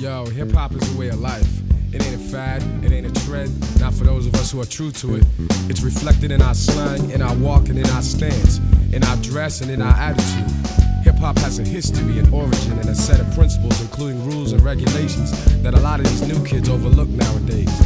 Yo, hip hop is a way of life. It ain't a fad, it ain't a trend, not for those of us who are true to it. It's reflected in our slang, in our walk, and in our stance, in our dress, and in our attitude. Hip hop has a history, an origin, and a set of principles, including rules and regulations, that a lot of these new kids overlook nowadays.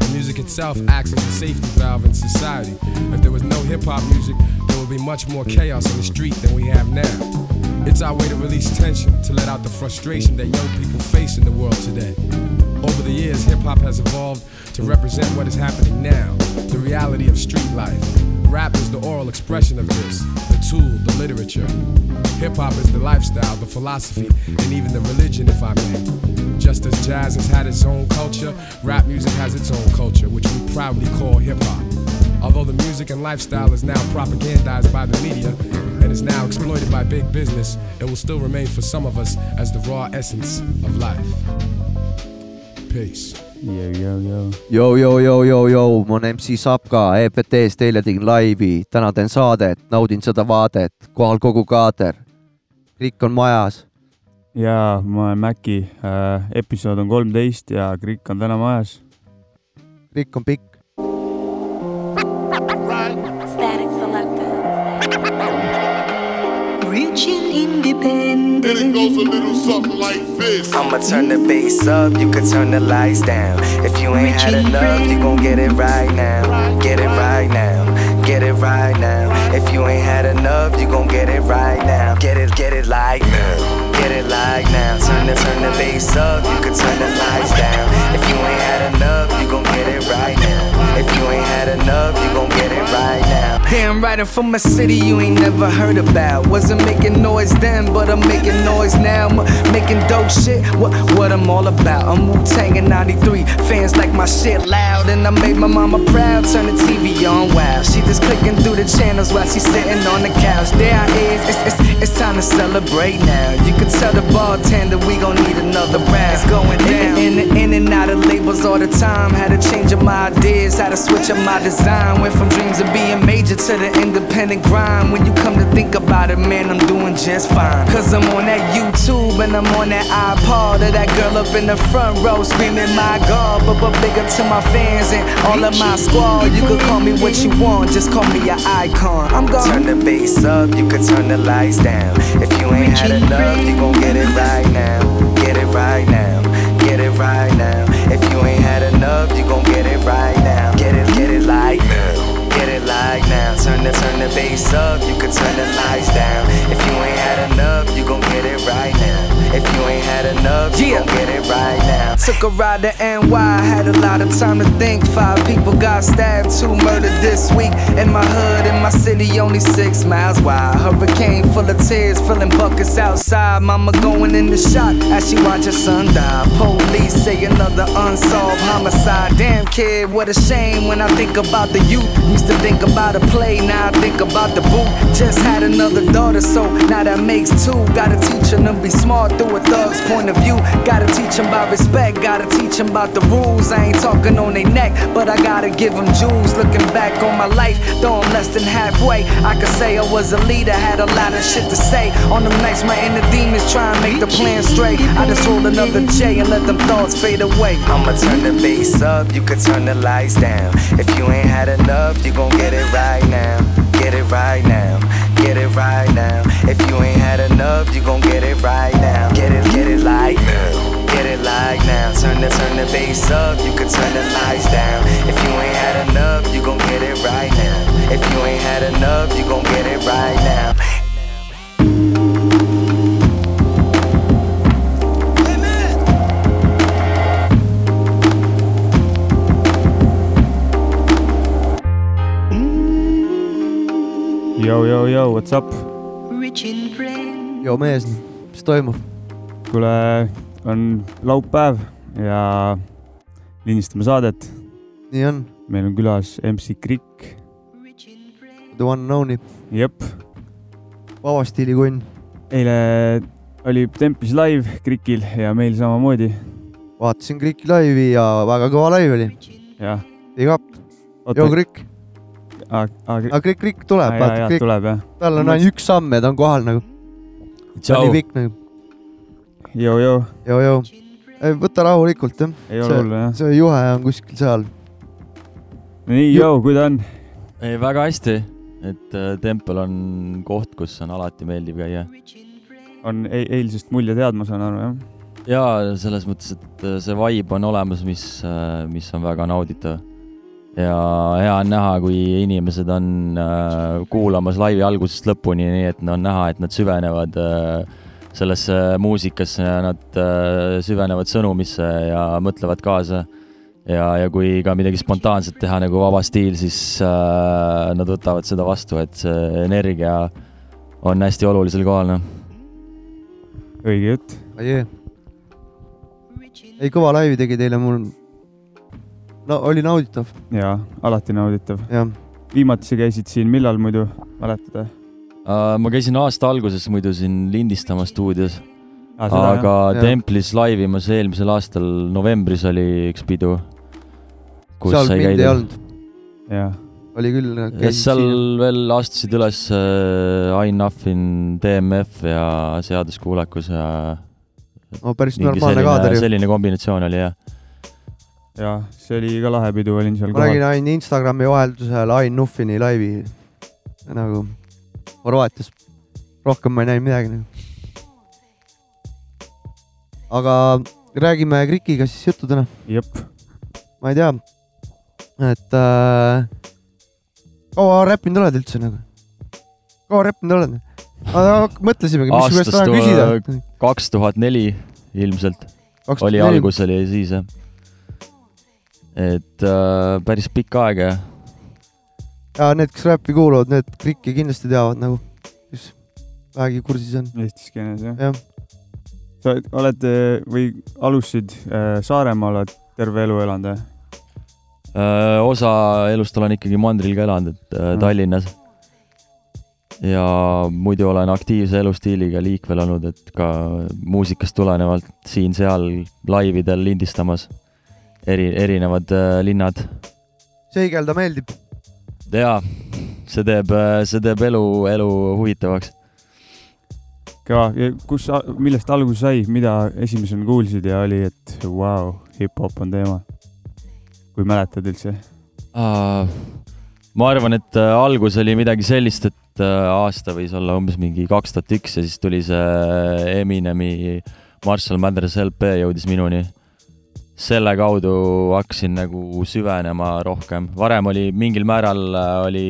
The music itself acts as a safety valve in society. If there was no hip hop music, there would be much more chaos in the street than we have now. It's our way to release tension, to let out the frustration that young people face in the world today. Over the years, hip hop has evolved to represent what is happening now, the reality of street life. Rap is the oral expression of this, the tool, the literature. Hip hop is the lifestyle, the philosophy, and even the religion, if I may. Just as jazz has had its own culture, rap music has its own culture, which we proudly call hip hop. Although the music and lifestyle is now propagandized by the media is now exploited by big business, it will still remain for some of us as the raw essence of life. Peace. Yo, yo, yo, yo, yo, ma olen MC Sapka EPT-st, eile tegin laivi, täna teen saadet, naudin seda vaadet, kohal kogu kaader. Krikk on majas. ja ma olen Mäki äh,, episood on kolmteist ja Krikk on täna majas. Krikk on pikk. Reaching independence. And it goes a little something like this. I'ma turn the bass up, you can turn the lights down. If you ain't had enough, you gon' get it right now. Get it right now. Get it right now. If you ain't had enough, you gon' get it right now. Get it, get it like now. Get it like now. Turn the turn the bass up, you can turn the lights down. If you ain't had enough, you gon' get it right now. If you ain't had enough, you gon' get it right Damn, writing from a city you ain't never heard about. Wasn't making noise then, but I'm making noise now. I'm making dope shit. What what I'm all about? I'm Wu Tang in '93. Fans like my shit loud, and I made my mama proud. Turn the TV on, wow. She just clicking through the channels while she sitting on the couch. There I is. It's, it's, it's time to celebrate now. You can tell the bartender we gon' need another round. It's going down. In, in, in and out of labels all the time. Had to change up my ideas, had to switch up my design. Went from dreams of being major to the independent grind. When you come to think about it, man, I'm doing just fine. Cause I'm on that YouTube and I'm on that iPod. Of that girl up in the front row screaming, my God. But, but big up to my fans and all of my squad. You can call me what you want, just call me your icon. I'm gone. Turn the bass up, you can turn the lights down. If you ain't had enough, you gon' get it right now. Get it right now. Get it right now. If you ain't had enough, you gon' get it right now. Get it, get it like now. Get it like now. Turn the turn the bass up, you can turn the lights down. If you ain't had enough, you gon' get it right now. If you ain't had enough, you gon' get it right now. Took a ride to NY, had a lot of time to think. Five people got stabbed, two murdered this week. In my hood, in my city, only six miles wide. Hurricane full of tears, filling buckets outside. Mama going in the shot as she watch her son die. Police say another unsolved homicide. Damn kid, what a shame when I think about the youth. Used to think about a play, now I think about the boot. Just had another daughter, so now that makes two. Gotta teach them to be smart through a thug's point of view. Gotta teach them about respect, gotta teach them about the rules. I ain't talking on their neck, but I gotta give them jewels. Looking back on my life, though I'm less than halfway, I could say I was a leader, had a lot of shit to say. On them nights, my inner demons try and make the plan straight. I just roll another J and let them thoughts fade away. I'ma turn the bass up, you can turn the lights down. If you ain't had enough, you gon' get it right now. Get it right now. Get it right now. If you ain't had enough, you gon' get it right now. Get it, get it like now. Get it like now. Turn the turn the bass up, you can turn the lights down. If you ain't had enough, you gon' get it right now. If you ain't had enough, you gon' get it right now. Yo, yo, yo, what's up? Joo mees, mis toimub? kuule, on laupäev ja lindistame saadet. nii on, meil on külas MC Krikk. The one and only, jep, vaba stiili kunn. eile oli Tempis live Krikil ja meil samamoodi. vaatasin Kriki laivi ja väga kõva laiv oli. jah. Big up, joo Krikk, aga Krikk, Krikk tuleb, vaata jah. tal on ainult üks samm ja ta on kohal nagu. ta on nii, pikk nagu, joo-joo. joo, joo. võta rahulikult jah, ei ole hullu jah. see juhe on kuskil seal. nii, joo, kui ta on? ei, väga hästi, et äh, tempel on koht, kus on alati meeldiv käia. on e eilsest mulje tead, ma saan aru jah? ja selles mõttes, et äh, see vibe on olemas, mis, mis on väga nauditav. Ja hea on näha, kui inimesed on äh, kuulamas laivi algusest lõpuni, nii et on näha, et nad süvenevad äh, sellesse muusikasse ja nad äh, süvenevad sõnumisse ja mõtlevad kaasa. ja, ja kui ka midagi spontaanset teha nagu vaba stiil, siis äh, nad võtavad seda vastu, et see energia on hästi olulisel kohal, noh. õige jutt. ei, kõva laivi tegi teile mul. No oli nauditav, jaa, alati nauditav. jah. viimati sa käisid siin millal muidu, mäletad? Uh, ma käisin aasta alguses muidu siin lindistamas stuudios, aga aga jah. Templis laivimas eelmisel aastal novembris oli üks pidu. seal sai mind ei olnud, jaa, oli küll. ja seal veel astusid üles uh, Ain Nuffin, DMF ja Seaduskuulekus ja no päris normaalne kaader selline, ju. selline kombinatsioon oli jah. jaa, see oli ka lahe pidu, olin seal ma nägin ainult Instagrami vaheldusel Ain Nuffini laivi nagu Horvaatias. rohkem ma ei näinud midagi nagu. aga räägime Krikiga siis juttu täna. jep, ma ei tea, et äh, kaua räppinud oled üldse nagu? kaua räppinud oled? mõtlesimegi, mis su käest täna küsida. kaks tuhat neli ilmselt oli. algus oli siis jah. Et äh, päris pikk aeg jah. ja need, kes räppi kuuluvad, need Krikki kindlasti teavad nagu, kes vähegi kursis on. Eesti skeenes jah jah, sa oled äh, või alustasid äh, Saaremaal, oled terve elu elanud jah? Äh, osa elust olen ikkagi mandril ka elanud, et äh. Tallinnas. ja muidu olen aktiivse elustiiliga liikvel olnud, et ka muusikast tulenevalt siin-seal laividel lindistamas. eri, erinevad äh, linnad seigelda meeldib. ja see teeb, see teeb elu, elu huvitavaks. kõva, kus, millest alguse sai, mida esimesena kuulsid ja oli, et vau wow,, hip-hop on teema? kui mäletad üldse? ma arvan, et äh, algus oli midagi sellist, et äh, aasta võis olla umbes mingi kaks tuhat üks ja siis tuli see Eminemi Marshall Mathers LP jõudis minuni. Selle kaudu hakkasin nagu süvenema rohkem, varem oli mingil määral äh, oli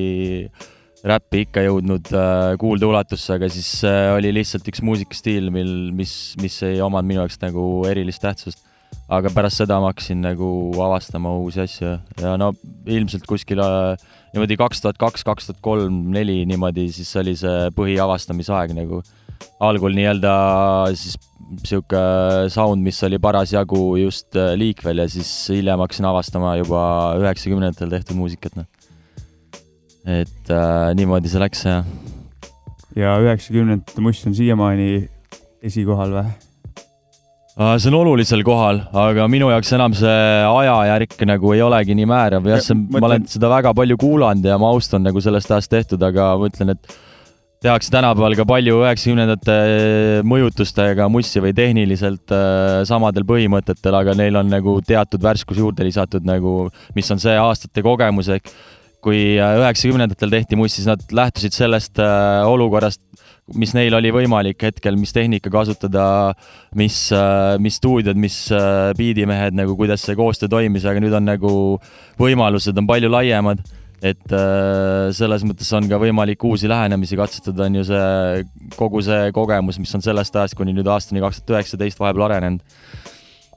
räppi ikka jõudnud äh, kuuldeulatusse, aga siis äh, oli lihtsalt üks muusikastiil, mil, mis, mis ei omanud minu jaoks nagu erilist tähtsust. aga pärast seda ma hakkasin nagu avastama uusi asju ja no ilmselt kuskil äh, niimoodi kaks tuhat kaks, kaks tuhat kolm, neli niimoodi, siis oli see põhiavastamisaeg nagu. algul nii-öelda siis sihuke sound, mis oli parasjagu just äh, liikvel ja siis hiljem hakkasin avastama juba üheksakümnendatel tehtud muusikat, noh. et äh, niimoodi see läks jah. ja üheksakümnendate must on siiamaani esikohal või? Aa, see on olulisel kohal, aga minu jaoks enam see ajajärk nagu ei olegi nii määrav, jah, see, ma olen seda väga palju kuulanud ja ma austan nagu sellest ajast tehtud, aga ma ütlen, et tehakse tänapäeval ka palju üheksakümnendate mõjutustega mussi või tehniliselt äh, samadel põhimõtetel, aga neil on nagu teatud värskus juurde lisatud nagu, mis on see aastate kogemus, ehk kui äh, üheksakümnendatel tehti mussi, siis nad lähtusid sellest olukorrast, mis neil oli võimalik hetkel, mis tehnika kasutada, mis, mis stuudiod, mis biidimehed nagu, kuidas see koostöö toimis, aga nüüd on nagu võimalused on palju laiemad. Et äh, selles mõttes on ka võimalik uusi lähenemisi katsetada, on ju see kogu see kogemus, mis on sellest ajast kuni nüüd aastani kaks tuhat üheksateist vahepeal arenenud.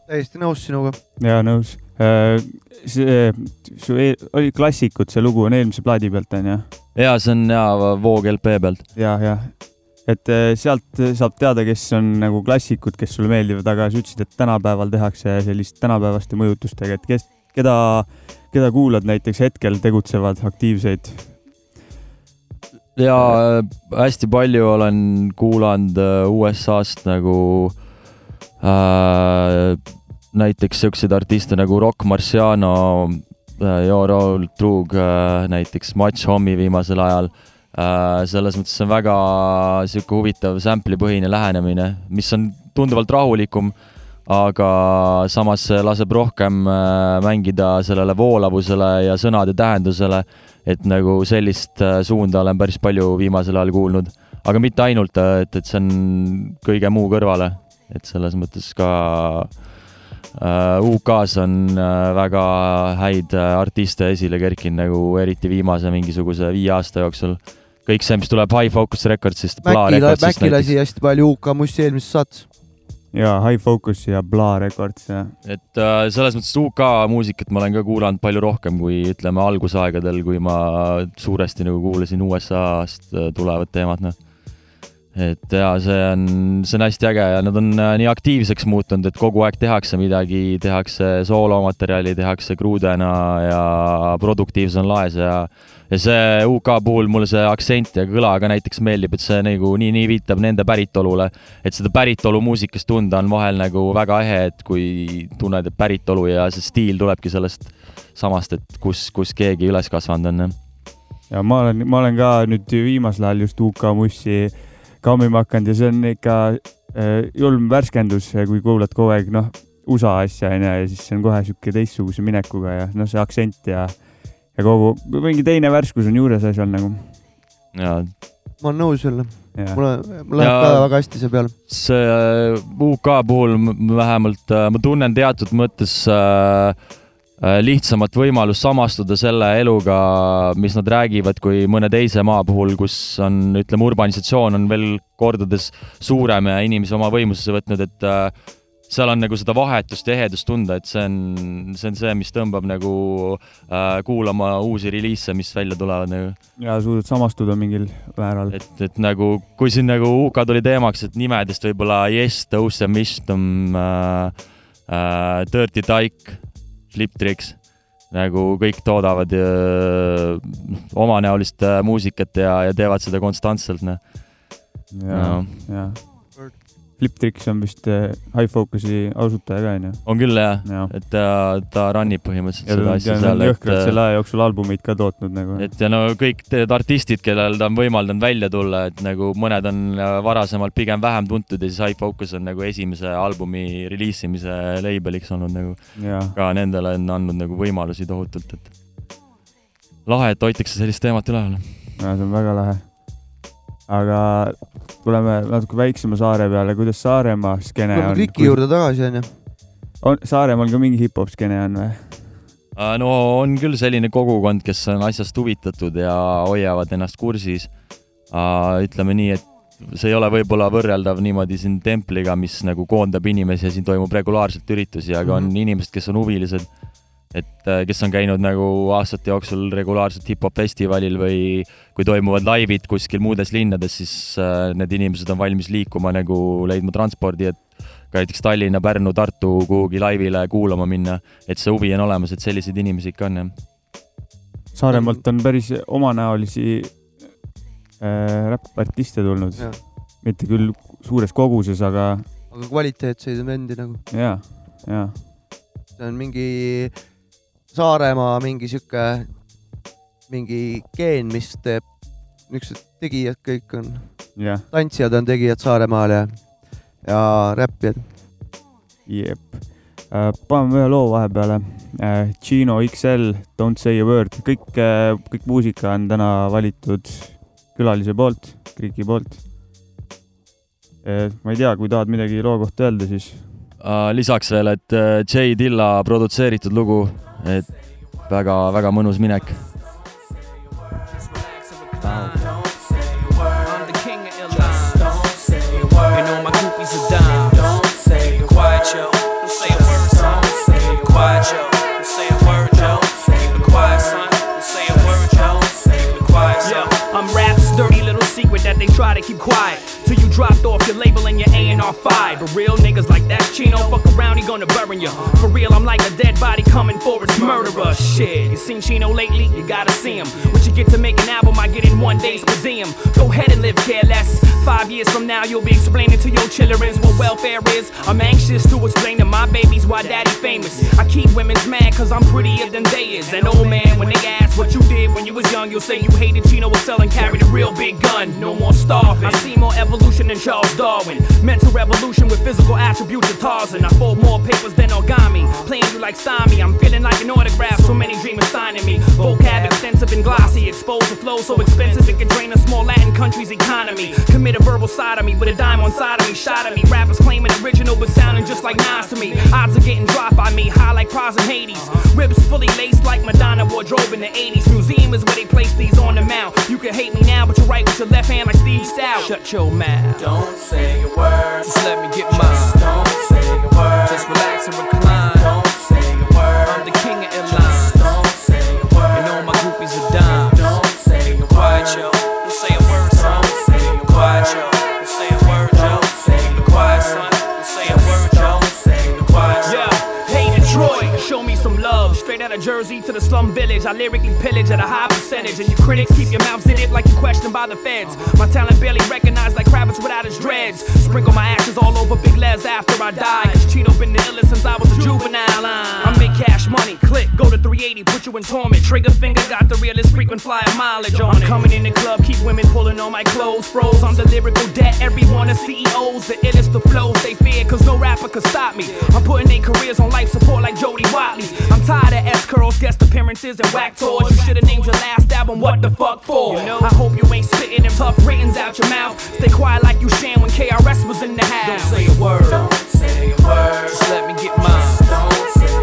täiesti nõus sinuga. jaa, nõus. see, su e oli Klassikud, see lugu on eelmise plaadi pealt, on ju? ja see on hea Voog LP pealt. ja, ja, et eh, sealt saab teada, kes on nagu klassikud, kes sulle meeldivad, aga sa ütlesid, et tänapäeval tehakse sellist tänapäevaste mõjutustega, et kes, keda, keda kuulad näiteks hetkel tegutsevad aktiivseid? ja äh, hästi palju olen kuulanud äh, USA-st nagu äh, näiteks siukseid artiste nagu Rock Marciano äh,, Yoro Trug äh, näiteks, Match Homi viimasel ajal äh,. selles mõttes on väga sihuke huvitav sample'i põhine lähenemine, mis on tunduvalt rahulikum aga samas laseb rohkem äh, mängida sellele voolavusele ja sõnade tähendusele, et nagu sellist äh, suunda olen päris palju viimasel ajal kuulnud. aga mitte ainult, et, et see on kõige muu kõrvale, et selles mõttes ka äh, UK-s on äh, väga häid äh, artiste esile kerkinud nagu eriti viimase mingisuguse viie aasta jooksul. kõik see, mis tuleb High Focus Recordsist. Mäkki, Mäkki lasi hästi palju UK mussi eelmises saates ja High Focus ja Bla Records ja. et äh, selles mõttes UK muusikat ma olen ka kuulanud palju rohkem kui ütleme algusaegadel, kui ma suuresti nagu kuulasin USA-st äh, tulevat teemat, noh. Et ja see on, see on hästi äge ja nad on äh, nii aktiivseks muutunud, et kogu aeg tehakse midagi, tehakse soolomaterjali, tehakse kruudena ja produktiivsus on laes ja ja see UK puhul mulle see aktsent ja kõla ka näiteks meeldib, et see nagu nii, nii viitab nende päritolule, et seda päritolu muusikas tunda on vahel nagu väga ehe, et kui tunned, et päritolu ja see stiil tulebki sellest samast, et kus, kus keegi üles kasvanud on. ja ma olen, ma olen ka nüüd viimasel ajal just UK mussi kammima hakanud ja see on ikka äh, julm värskendus, kui kuulad kogu aeg noh, USA asja onju ja siis see on kohe sihuke teistsuguse minekuga ja noh, see aktsent ja ja kogu, mingi teine värskus on juures asjal nagu. jaa. ma olen nõus jälle. mulle, mulle läheb ka väga hästi see peale. see äh, UK puhul vähemalt äh, ma tunnen teatud mõttes äh, äh, lihtsamat võimalust samastuda selle eluga, mis nad räägivad, kui mõne teise maa puhul, kus on, ütleme, urbanisatsioon on veel kordades suurem ja inimesi oma võimusesse võtnud, et äh, seal on nagu seda vahetust ehedust tunda, et see on, see on see, mis tõmbab nagu äh, kuulama uusi reliise, mis välja tulevad nagu. ja suudad samastuda mingil määral. et, et nagu, kui siin nagu UK tuli teemaks, et nimedest võib-olla Yes, and Wisdom äh,, äh, Dirty Dyke, Flip Tricks, nagu kõik toodavad äh, omanäolist äh, muusikat ja, ja teevad seda konstantselt, noh. ja no., ja Fliptricks on vist äh, High Focusi asutaja ka onju. on küll jah ja., et ta, ta run ib põhimõtteliselt ja, seda asja seal. jõhkralt selle aja jooksul albumeid ka tootnud nagu. et ja no kõik need artistid, kellel ta on võimaldanud välja tulla, et nagu mõned on äh, varasemalt pigem vähem tuntud ja siis High Focus on nagu esimese albumi reliisimise label'iks olnud nagu. ka nendele on andnud nagu võimalusi tohutult, et lahe, et hoitakse sellist teemat üleval. ja see on väga lahe aga tuleme natuke väiksema saare peale, kuidas Saaremaa skeene on? Riki kui... juurde tagasi onju. on Saaremaal ka mingi hip-hop skeene on või? Äh, no on küll selline kogukond, kes on asjast huvitatud ja hoiavad ennast kursis. Ütleme nii, et see ei ole võib-olla võrreldav niimoodi siin templiga, mis nagu koondab inimesi ja siin toimub regulaarselt üritusi, aga on mm -hmm. inimesed, kes on huvilised et äh, kes on käinud nagu aastate jooksul regulaarselt hip-hop festivalil või kui toimuvad laivid kuskil muudes linnades, siis äh, need inimesed on valmis liikuma nagu leidma transpordi, et ka näiteks Tallinna, Pärnu, Tartu kuhugi laivile kuulama minna, et see huvi on olemas, et selliseid inimesi ikka on, jah. Saaremaalt on päris omanäolisi äh, räppartiste tulnud, mitte küll suures koguses, aga. aga kvaliteetseid vendi nagu. ja, ja. see on mingi Saaremaa mingi sihuke, mingi geen, mis teeb, niisugused tegijad kõik on yeah.. tantsijad on tegijad Saaremaal ja, ja räppijad. jep uh,, paneme ühe loo vahepeale uh,. Gino XL, Don't say a word, kõik uh,, kõik muusika on täna valitud külalise poolt, Kriki poolt uh,. ma ei tea, kui tahad midagi loo kohta öelda, siis uh,. lisaks veel, et J Dilla produtseeritud lugu et väga-väga mõnus minek. I'm they try to keep quiet till you dropped off your label and your A&R five. But real niggas like that Chino fuck around, he gonna burn you. For real, I'm like a dead body coming for its murderer. Shit, you seen Chino lately? You gotta see him. What you get to make an album, I get in one day's museum. Go ahead and live careless. Five years from now, you'll be explaining to your children what welfare is. I'm anxious to explain to my babies why daddy famous. I keep women's mad cause I'm prettier than they is. And old man, when they ask what you did when you was young, you'll say you hated Chino was selling, real big gun. No more starving. I see more evolution than Charles Darwin. Mental revolution with physical attributes of Tarzan. I fold more papers than origami. Playing you like Stymie. I'm feeling like an autograph. So many dreamers signing me. Vocab extensive and glossy. Exposed to flow so expensive it can drain a small Latin country's economy. Commit a verbal sodomy with a dime on side of me. Shot at me. Rappers claiming original but sounding just like Nas to me. Odds are getting dropped by me. High like prize in Hades. Ribs fully laced like Madonna wardrobe in the 80s. Museum is where they place these on the mount. You can hate me now, but you write with your left hand like Steve Stout. Shut your mouth. Don't say a word. Just let me get mine. Just don't say a word. Just relax and recline. Don't Jersey to the slum village. I lyrically pillage at a high percentage. And you critics keep your mouths in it like you questioned by the feds. My talent barely recognized like Kravitz without his dreads. Sprinkle my ashes all over Big Les after I die. Cause Chino been the illest since I was a juvenile. I make cash money, click, go to 380, put you in torment. Trigger finger got the realest frequent flyer mileage on it. Coming in the club, keep women pulling on my clothes. Froze, I'm the lyrical debt. Everyone is CEOs, the illest the flows they fear. Cause no rapper could stop me. I'm putting their careers on life support like Jody Watley. I'm tired of S curls, guest appearances, and whack tours. You should've named your last album What the Fuck For. I hope you ain't spitting them tough writtens out your mouth. Stay quiet like you Shan when KRS was in the house. Don't say a word. Don't say a word. Just let me get mine. Don't say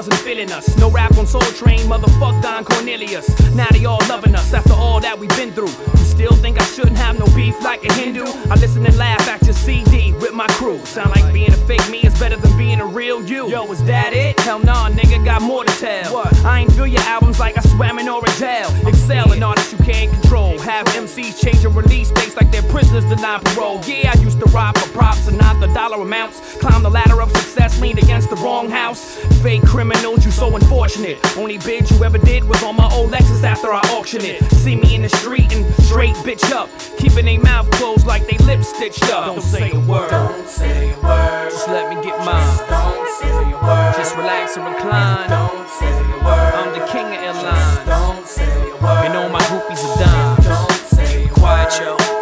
wasn't feeling us. No rap on Soul Train, motherfuck Don Cornelius. Now they all loving us after all that we've been through. You still think I shouldn't have no beef like a Hindu? I listen and laugh at your CD with my crew. Sound like being a fake me is better than being a real you. Yo, is that it? Hell nah, nigga, got more to tell. What? I ain't feel your albums like I swam in or a jail. Excel in artists you can't control. Have MCs changing release dates like they're prisoners denied parole. Yeah, I used to rob for props and not the dollar amounts. Climb the ladder of success, leaned against the wrong house. Fake criminals, you so unfortunate. Only bid you ever did was on my old Lexus after I auctioned it. See me in the street and straight bitch up. Keeping their mouth closed like they lips stitched up. Don't say a word. Don't say a word. Just let me get mine. Just Don't say a word. Just relax and recline. Don't say a word. I'm the king of airlines. Don't say a word. And all my groupies are dimes. Don't say a Be quiet, word. yo.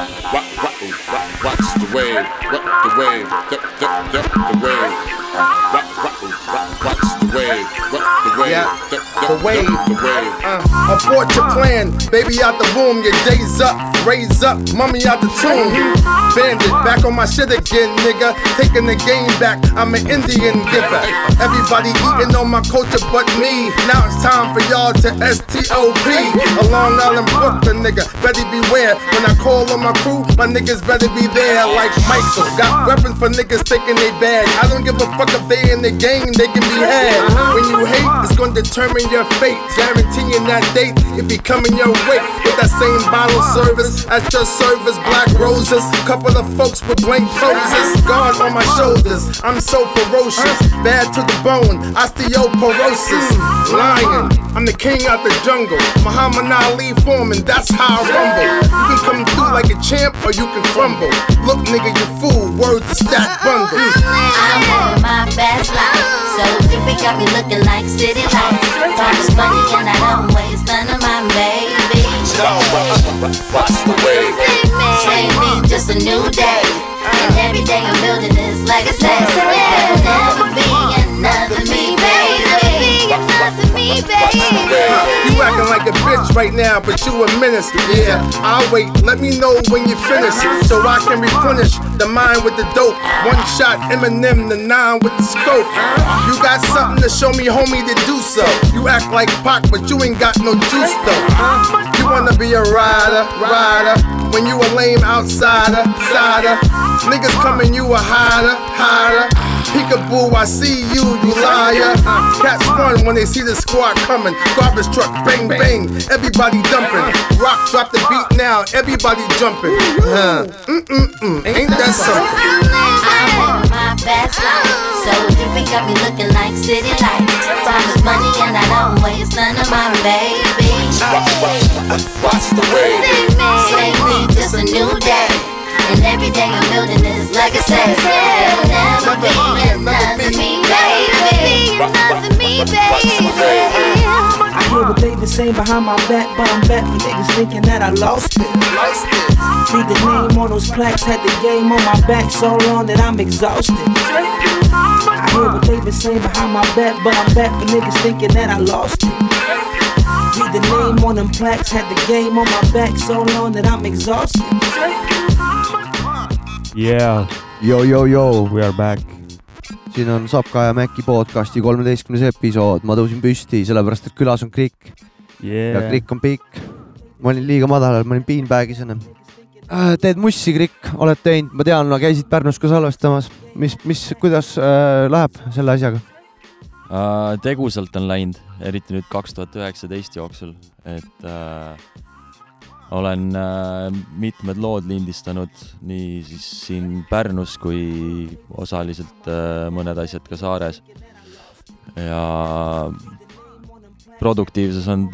What, what, what, what's the wave? What the wave? Duck, duck, duck the wave. What, what, what, what's the wave? What the wave? Yeah, the duck the wave. Uh, abort your plan, baby out the womb, your days up, raise up, mummy out the tomb. Bandit, back on my shit again, nigga. Taking the game back, I'm an Indian giver. Everybody eating on my culture but me. Now it's time for y'all to STOP. A Long Island, Brooklyn, nigga. Better beware. When I call on my crew, my niggas better be there. Like Michael, got weapons for niggas taking they bag. I don't give a fuck if they in the game, they can be had. When you hate, it's gonna determine your fate. Guaranteeing that date, it be coming your way. With that same bottle service at your service, black roses. Couple of folks with blank poses. Guard on my shoulders, I'm so ferocious. Bad to the bone, osteoporosis. Lion, I'm the king out the jungle. Muhammad Ali Foreman, that's how I rumble. You can come through like a champ or you can crumble. Look, nigga, you fool. Words to stack bundle. I'm living my best life. So different, got me looking like city lights. Talking money and I don't waste none of my baby. Yo, what, what, what's the wave? Same me, just a new day. And every day I'm building this, like I said, there will never be another me, You acting like a bitch right now, but you a menace. Yeah, I'll wait. Let me know when you finish, so I can replenish the mind with the dope. One shot, Eminem, the nine with the scope. You got something to show me, homie, to do so. You act like Pac, but you ain't got no juice though. You wanna be a rider, rider. When you a lame outsider, sider. Niggas coming, you a hider, hider. Peekaboo, I see you, you liar. Cats run when they see the squad coming. Garbage truck, bang, bang. Everybody dumping. Rock, drop the beat now. Everybody jumping. Huh. Mm-mm-mm. Ain't that something? I'm on my best life. So different got me looking like city lights. Time is money and I don't waste none of my baby. Watch the way. Say me just a new day. And every day I'm building this, like I said, there'll never be another me, baby. Another me, baby. I hear what they been saying behind my back, but I'm back for niggas thinking that I lost it. See the name on those plaques, had the game on my back so long that I'm exhausted. I hear what they been saying behind my back, but I'm back for niggas thinking that I lost it. Read the name on them plaques, had the game on my back so long that I'm exhausted. Yeah, Yo, yo, yo, we are back. siin on Sapka ja Mäkki podcasti kolmeteistkümnes episood, ma tõusin püsti, sellepärast et külas on Krikk ja Yeah. Krikk on pikk. ma olin liiga madalal, ma olin beanbag'is enne. teed mussi, Krikk, oled teinud, ma tean, käisid Pärnus ka salvestamas, mis, mis, kuidas äh, läheb selle asjaga? Uh, tegusalt on läinud, eriti nüüd kaks tuhat üheksateist jooksul, et uh, olen uh, mitmed lood lindistanud nii siis siin Pärnus kui osaliselt uh, mõned asjad ka saares. ja produktiivsus on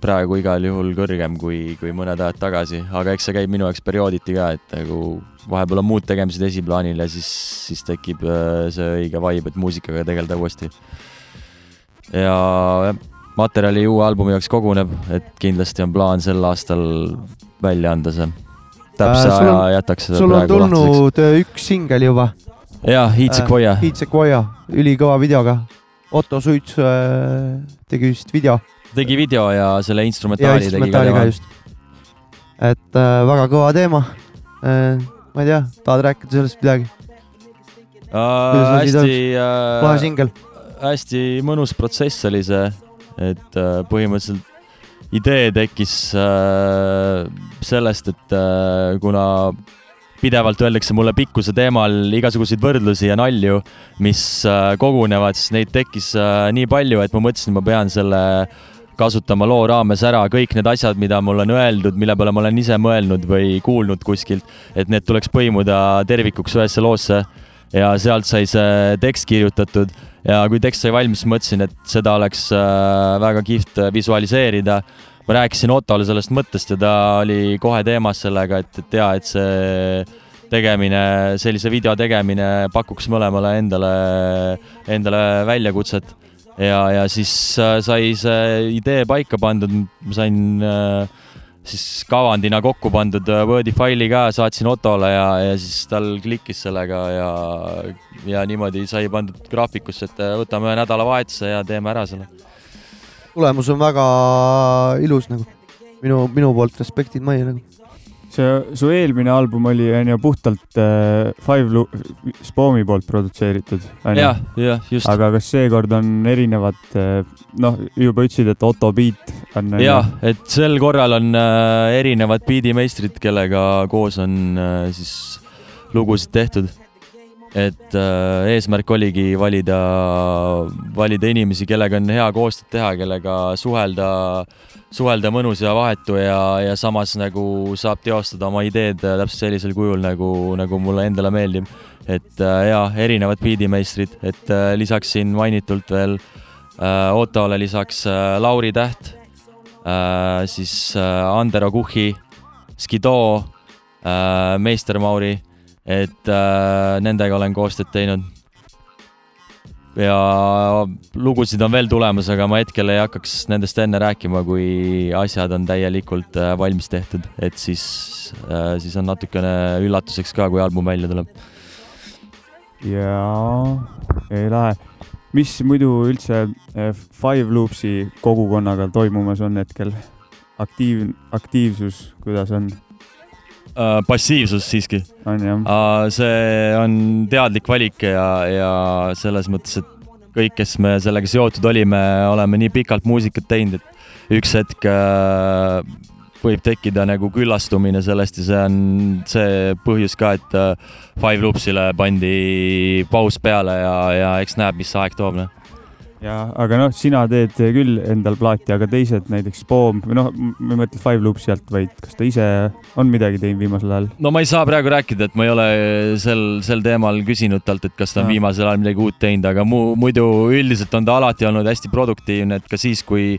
praegu igal juhul kõrgem kui, kui mõned ajad tagasi, aga eks see käib minu jaoks periooditi ka, et nagu vahepeal on muud tegemised esiplaanil ja siis, siis tekib äh, see õige vibe, et muusikaga tegeleda uuesti. ja jah, materjali uue albumi jaoks koguneb, et kindlasti on plaan sel aastal välja anda see. täpse Äh, sul aja on- jätaks seda sul on praegu lahtiseks. tulnud äh, üks singel juba. jah, Heat Sequoia. Heat Sequoia, ülikõva videoga. Otto Suits äh, tegi vist video tegi video ja selle ja instrumentaali tegi ka instrumentaali tema. et äh, väga kõva teema äh,. ma ei tea, tahad rääkida sellest midagi? Asi hästi äh, lahe singel. hästi mõnus protsess oli see, et äh, põhimõtteliselt idee tekkis äh, sellest, et äh, kuna pidevalt öeldakse mulle pikkuse teemal igasuguseid võrdlusi ja nalju, mis kogunevad, siis neid tekkis nii palju, et ma mõtlesin, ma pean selle kasutama loo raames ära. Kõik need asjad, mida mulle on öeldud, mille peale ma olen ise mõelnud või kuulnud kuskilt, et need tuleks põimuda tervikuks ühesse loosse ja sealt sai see tekst kirjutatud. Ja kui tekst sai valmis, mõtlesin, et seda oleks äh, väga kihvt visualiseerida. ma rääkisin Ottole sellest mõttest ja ta oli kohe teemas sellega, et, et ja, et see tegemine, sellise video tegemine pakuks mõlemale endale, endale väljakutset. Ja, ja siis äh, sai see idee paika pandud, ma sain äh, siis kavandina kokku pandud äh, Wordi faili ka, saatsin Ottole ja, ja siis tal klikkis sellega ja, ja niimoodi sai pandud graafikusse, et äh, võtame ühe nädalavahetuse ja teeme ära selle. tulemus on väga ilus nagu. minu, minu poolt respektid majja nagu. see, su eelmine album oli onju puhtalt äh, Five Lu-, Spoomi poolt produtseeritud. jah, jah, just. aga kas seekord on erinevad, noh, juba ütlesid, et Otto Beat on. jah, et sel korral on äh, erinevad biidimeistrid, kellega koos on äh, siis lugusid tehtud. Et äh, eesmärk oligi valida, valida inimesi, kellega on hea koostööd teha, kellega suhelda, suhelda mõnus ja vahetu ja, ja samas nagu saab teostada oma ideed täpselt sellisel kujul, nagu, nagu mulle endale meeldib. et äh, ja erinevad biidimeistrid, et äh, lisaks siin mainitult veel äh, Ottole lisaks äh, Lauri Täht äh,, siis äh, Andero Kuhhi, Skido äh,, Meister Mauri, et äh, nendega olen koostööd teinud. ja lugusid on veel tulemas, aga ma hetkel ei hakkaks nendest enne rääkima, kui asjad on täielikult äh, valmis tehtud, et siis, siis on natukene üllatuseks ka, kui album välja tuleb. jaa, ei lahe. mis muidu üldse eh, Five Loopsi kogukonnaga toimumas on hetkel? aktiiv, aktiivsus, kuidas on? Äh, passiivsus siiski. jah? see on teadlik valik ja, ja selles mõttes, et kõik, kes me sellega seotud olime, oleme nii pikalt muusikat teinud, et üks hetk äh, võib tekkida nagu küllastumine sellest ja see on see põhjus ka, et äh, Five Loopsile pandi paus peale ja, ja eks näeb, mis aeg toob, noh. ja, aga noh, sina teed küll endal plaati, aga teised näiteks Poom või noh, ma ei mõtle Five Loopsi alt, vaid kas ta ise on midagi teinud viimasel ajal? no ma ei saa praegu rääkida, et ma ei ole sel, sel teemal küsinud talt, et kas ta on Aa. viimasel ajal midagi uut teinud, aga mu, muidu üldiselt on ta alati olnud hästi produktiivne, et ka siis, kui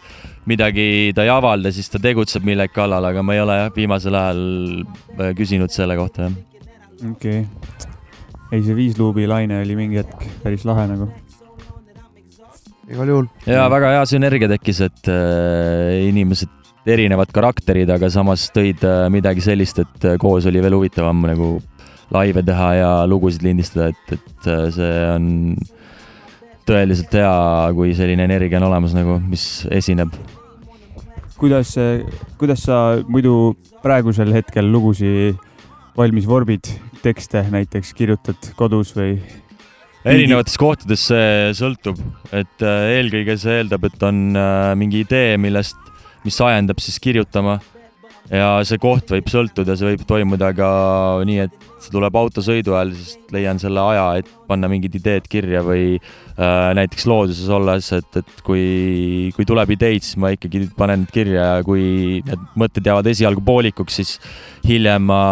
midagi ta ei avalda, siis ta tegutseb millegi kallal, aga ma ei ole jah, viimasel ajal äh, küsinud selle kohta, jah. okei okay.. ei, see viis luubi laine oli mingi hetk päris lahe nagu. Igal juhul. ja väga hea sünergia tekkis, et äh, inimesed, erinevad karakterid, aga samas tõid äh, midagi sellist, et äh, koos oli veel huvitavam nagu laive teha ja lugusid lindistada, et, et äh, see on tõeliselt hea, kui selline energia on olemas nagu, mis esineb. kuidas, kuidas sa muidu praegusel hetkel lugusid valmis vorbid, tekste näiteks kirjutad kodus või? Erinevates kohtades see sõltub, et äh, eelkõige see eeldab, et on äh, mingi idee, millest, mis ajendab siis kirjutama. ja see koht võib sõltuda, see võib toimuda ka nii, et see tuleb autosõidu ajal, siis leian selle aja, et panna mingid ideed kirja või äh, näiteks looduses olles, et, et kui, kui tuleb ideid, siis ma ikkagi panen need kirja ja kui need mõtted jäävad esialgu poolikuks, siis hiljem ma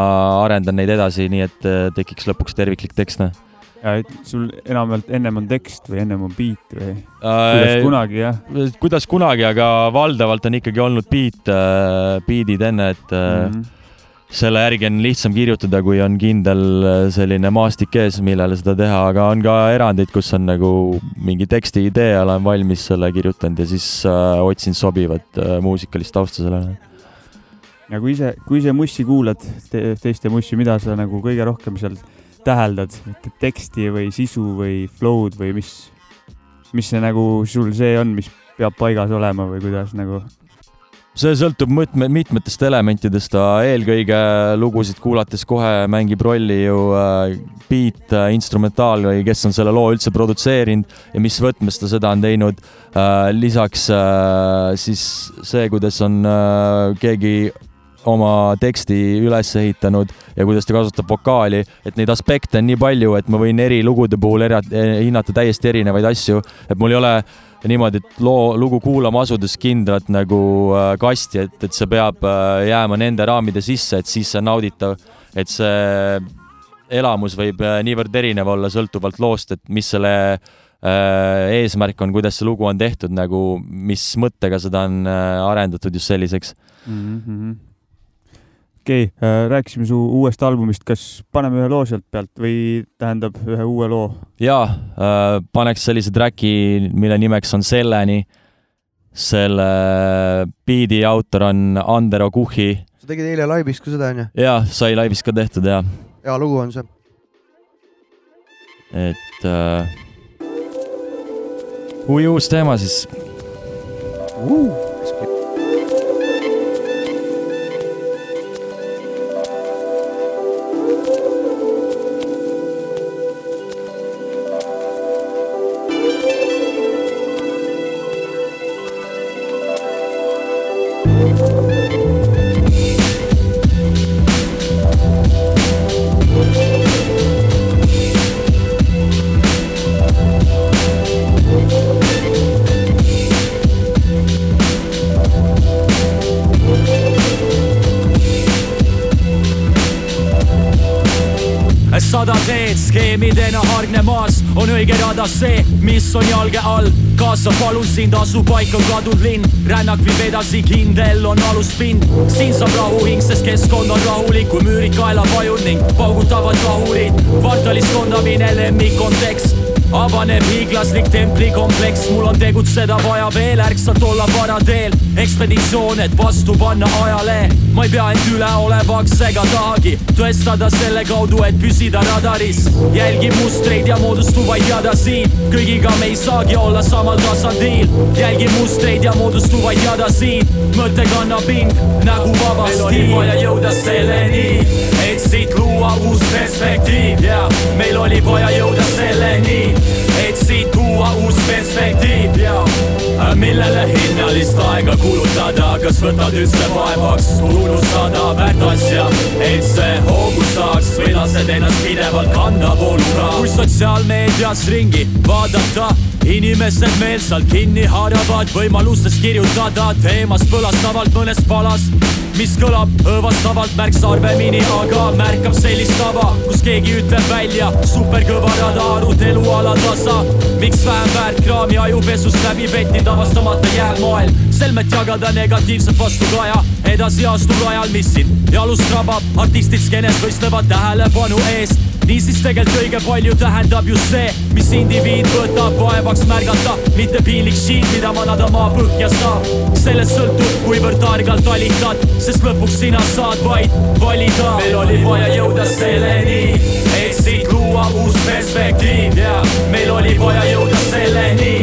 arendan neid edasi, nii et äh, tekiks lõpuks terviklik tekst, noh ja et sul enamjaolt ennem on tekst või ennem on beat või? kuidas Äh, kunagi jah? kuidas kunagi, aga valdavalt on ikkagi olnud beat, beat'id enne, et mm Mhm. -hmm. selle järgi on lihtsam kirjutada, kui on kindel äh, selline maastik ees, millele seda teha, aga on ka erandeid, kus on nagu mingi teksti idee olen valmis selle kirjutanud ja siis äh, otsin sobivat äh, muusikalist tausta sellele. ja kui ise, kui ise mussi kuulad te,, teiste mussi, mida sa nagu kõige rohkem seal täheldad, teksti või sisu või flow'd või mis, mis see nagu sul see on, mis peab paigas olema või kuidas nagu? see sõltub mõtme, mitmetest elementidest, eelkõige lugusid kuulates kohe mängib rolli ju äh, beat, instrumentaal või kes on selle loo üldse produtseerinud ja mis võtmes ta seda on teinud. lisaks äh, siis see, kuidas on äh, keegi oma teksti üles ehitanud ja kuidas ta kasutab vokaali, et neid aspekte on nii palju, et ma võin eri lugude puhul era- hinnata täiesti erinevaid asju, et mul ei ole niimoodi, et loo, lugu kuulama asudes kindlat nagu äh, kasti, et, et see peab äh, jääma nende raamide sisse, et siis see on nauditav, et see elamus võib äh, niivõrd erinev olla sõltuvalt loost, et mis selle äh, eesmärk on, kuidas see lugu on tehtud nagu, mis mõttega seda on äh, arendatud just selliseks. okei, rääkisime su uuest albumist, kas paneme ühe loo sealt pealt või tähendab ühe uue loo? jaa äh,, paneks sellise track'i, mille nimeks on Selleni. selle biidi autor on Andero Kuhhi sa tegid eile laivis ka seda onju? ja sai laivis ka tehtud ja, hea lugu on see. et äh, kui uus teema siis uh.. Rada see, mis on jalge all. kaasa palun sind, asupaik on kadunud linn, rännak viib edasi, kindel on aluspind. siin saab rahuhing, sest keskkond on rahulik, kui müürid kaela vajunud ning paugutavad rahurid. kvartalis kondamine lemmik on tekst avaneb hiiglaslik templikompleks, mul on tegutseda vaja veel, ärksalt olla varateel. ekspeditsioon, et vastu panna ajale, ma ei pea end üleolevaks ega tahagi tõestada selle kaudu, et püsida radaris. jälgib mustreid ja moodustuvaid jadasid, kõigiga me ei saagi olla samal tasandil. jälgib mustreid ja moodustuvaid jadasid, mõte kannab hing nagu vaba stiil. vaja jõuda selleni, et siit luua uus perspektiiv ja meil oli vaja jõuda selleni, millele hinnalist aega kulutada, kas võtad üldse vaevaks? Unustada väärt asja, et see hoogu saaks või lased ennast pidevalt kanda vooluga. kui sotsiaalmeedias ringi vaadata, inimesed meelsalt kinni haaravad võimalustest kirjutada teemast põlastavalt mõnes palas, mis kõlab õõvastavalt märksa harvemini, aga märkab sellist tava, kus keegi ütleb välja superkõvarada arutelu alatasa. miks vähem väärt kraami ajupesust läbi petid avastamata jääb moel, selmet jagada negatiivset vastukaja, edasi astub rajal, mis sind jalust rabab, artistid skeenes võistlevad tähelepanu eest niisiis tegelikult õige palju tähendab just see, mis indiviid võtab vaevaks märgata, mitte piinlik shit, mida manada maa põhja saab. sellest sõltub, kuivõrd targalt talitad, sest lõpuks sina saad vaid valida. meil oli vaja jõuda selleni, et siit luua uus perspektiiv. Ja meil oli vaja jõuda selleni,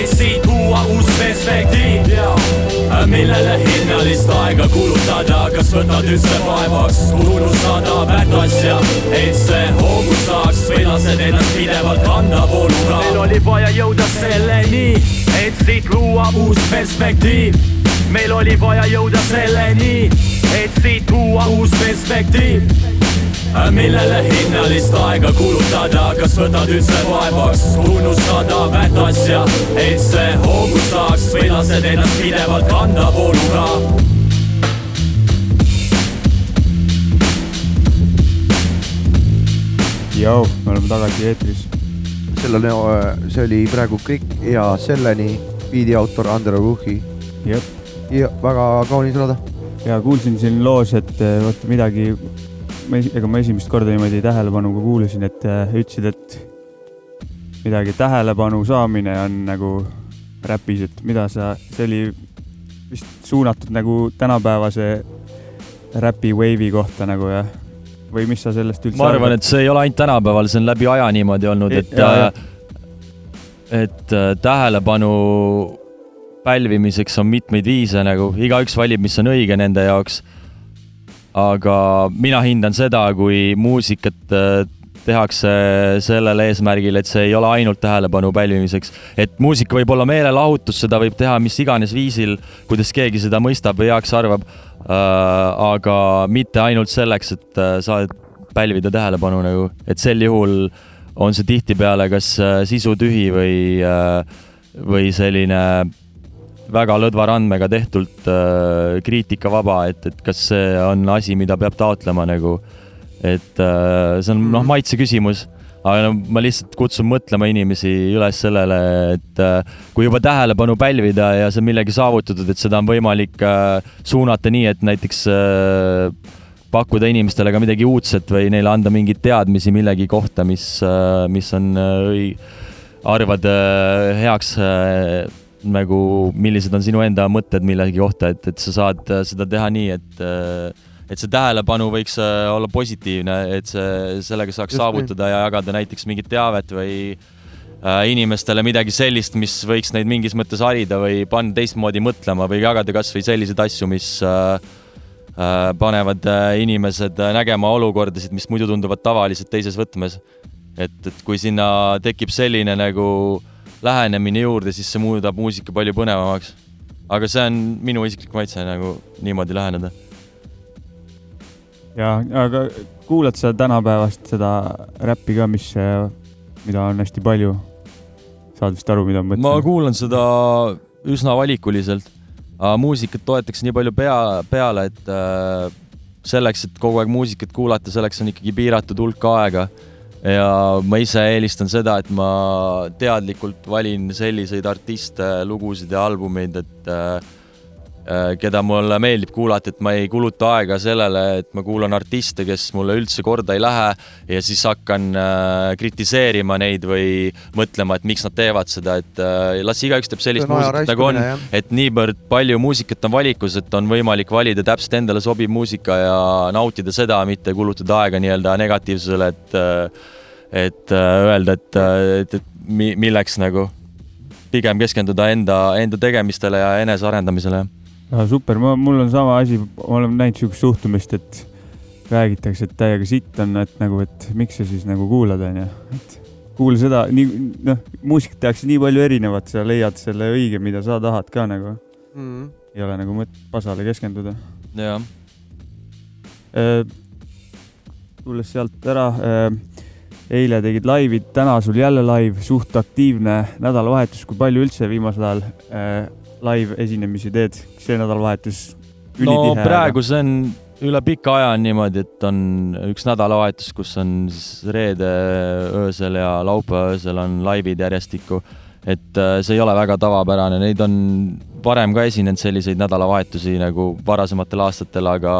et siit luua uus perspektiiv. Ja millele hinnalist aega kulutada, kas võtad üldse vaevaks unustada väärt asja, et see hoogu saaks või lased ennast pidevalt kanda vooluga. meil oli vaja jõuda selleni, et siit luua uus perspektiiv. meil oli vaja jõuda selleni, et siit luua uus perspektiiv millele hinnalist aega kulutada, kas võtad üldse vaevaks unustada väärt asja, et see hoogu saaks või lased ennast pidevalt kanda vooluga. Jou, me oleme tagasi eetris. sellele, see oli praegu kõik ja selleni biidi autor Andero Ruhhi. jep. ja väga kaunis rada. ja kuulsin siin loos, et eh, vot midagi, ma, ega ma esimest korda niimoodi tähelepanuga kuulasin, et eh, ütlesid, et midagi tähelepanu saamine on nagu räpis, et mida sa, see oli vist suunatud nagu tänapäevase räpi wave'i kohta nagu jah, või mis sa sellest üldse ma arvan, et see ei ole ainult tänapäeval, see on läbi aja niimoodi olnud, et Ja, ja. et äh, tähelepanu pälvimiseks on mitmeid viise nagu, igaüks valib, mis on õige nende jaoks. Aga mina hindan seda, kui muusikat äh, tehakse sellel eesmärgil, et see ei ole ainult tähelepanu pälvimiseks, et muusika võib olla meelelahutus, seda võib teha mis iganes viisil, kuidas keegi seda mõistab või heaks arvab äh,. aga mitte ainult selleks, et äh, saad pälvida tähelepanu nagu, et sel juhul on see tihtipeale kas äh, sisutühi või või selline väga lõdva randmega tehtult äh, kriitikavaba, et, et kas see on asi, mida peab taotlema nagu. et äh, see on noh, maitse küsimus, aga no ma lihtsalt kutsun mõtlema inimesi üles sellele, et äh, kui juba tähelepanu pälvida ja see on millegi saavutatud, et seda on võimalik äh, suunata nii, et näiteks äh, pakkuda inimestele ka midagi uudset või neile anda mingeid teadmisi millegi kohta, mis, mis on äh, arvad äh, heaks äh, nagu, millised on sinu enda mõtted millegi kohta, et, et sa saad äh, seda teha nii, et äh, et see tähelepanu võiks äh, olla positiivne, et see, sellega saaks Just saavutada ja jagada näiteks mingit teavet või äh, inimestele midagi sellist, mis võiks neid mingis mõttes harida või panna teistmoodi mõtlema või jagada kasvõi selliseid asju, mis äh, äh, panevad äh, inimesed äh, nägema olukordasid, mis muidu tunduvad tavalised teises võtmes. et, et kui sinna tekib selline nagu lähenemine juurde, siis see muudab muusika palju põnevamaks. aga see on minu isiklik maitse nagu niimoodi läheneda. ja, aga kuulad sa tänapäevast seda räppi ka, mis, mida on hästi palju? saad vist aru, mida ma ma mõtlen? kuulan seda üsna valikuliselt, muusikat toetaks nii palju pea, peale, et äh, selleks, et kogu aeg muusikat kuulata, selleks on ikkagi piiratud hulk aega. Ja ma ise eelistan seda, et ma teadlikult valin selliseid artiste, lugusid ja albumeid, et äh, keda mulle meeldib kuulata, et ma ei kuluta aega sellele, et ma kuulan artiste, kes mulle üldse korda ei lähe ja siis hakkan äh, kritiseerima neid või mõtlema, et miks nad teevad seda, et äh, las igaüks teeb sellist muusikat nagu on et niivõrd palju muusikat on valikus, et on võimalik valida täpselt endale sobiv muusika ja nautida seda, mitte kulutada aega nii-öelda negatiivsusele, et et äh, öelda, et, et, et mi- milleks nagu pigem keskenduda enda, enda tegemistele ja enesearendamisele. no super, ma, mul on sama asi, ma olen näinud siukest suhtumist, et räägitakse, et täiega sitt on, et nagu, et miks sa siis nagu kuulad, onju, et kuula seda, nii, noh, muusikat tehakse nii palju erinevat, sa leiad selle õige, mida sa tahad ka nagu. Mhm. ei ole nagu mõtet pasale keskenduda. jah, tulles sealt ära, eile tegid laivi, täna sul jälle live, suht aktiivne nädalavahetus, kui palju üldse viimasel ajal äh, live esinemisi teed, see nädalavahetus no ülitihe, praegu see on üle pika aja on niimoodi, et on üks nädalavahetus, kus on siis reede öösel ja laupäeva öösel on laivid järjestikku. et äh, see ei ole väga tavapärane, neid on varem ka esinenud selliseid nädalavahetusi nagu varasematel aastatel, aga